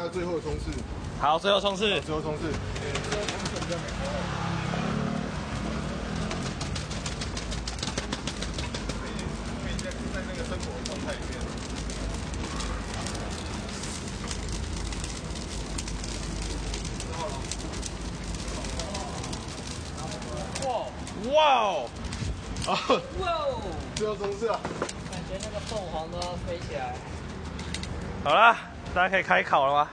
他最后冲刺，好，最后冲刺。最后冲刺。在那个生活状态里面。哇哦！啊，哇哦！最后冲刺啊！感觉那个凤凰都要飞起来。好啦，大家可以开烤了吗？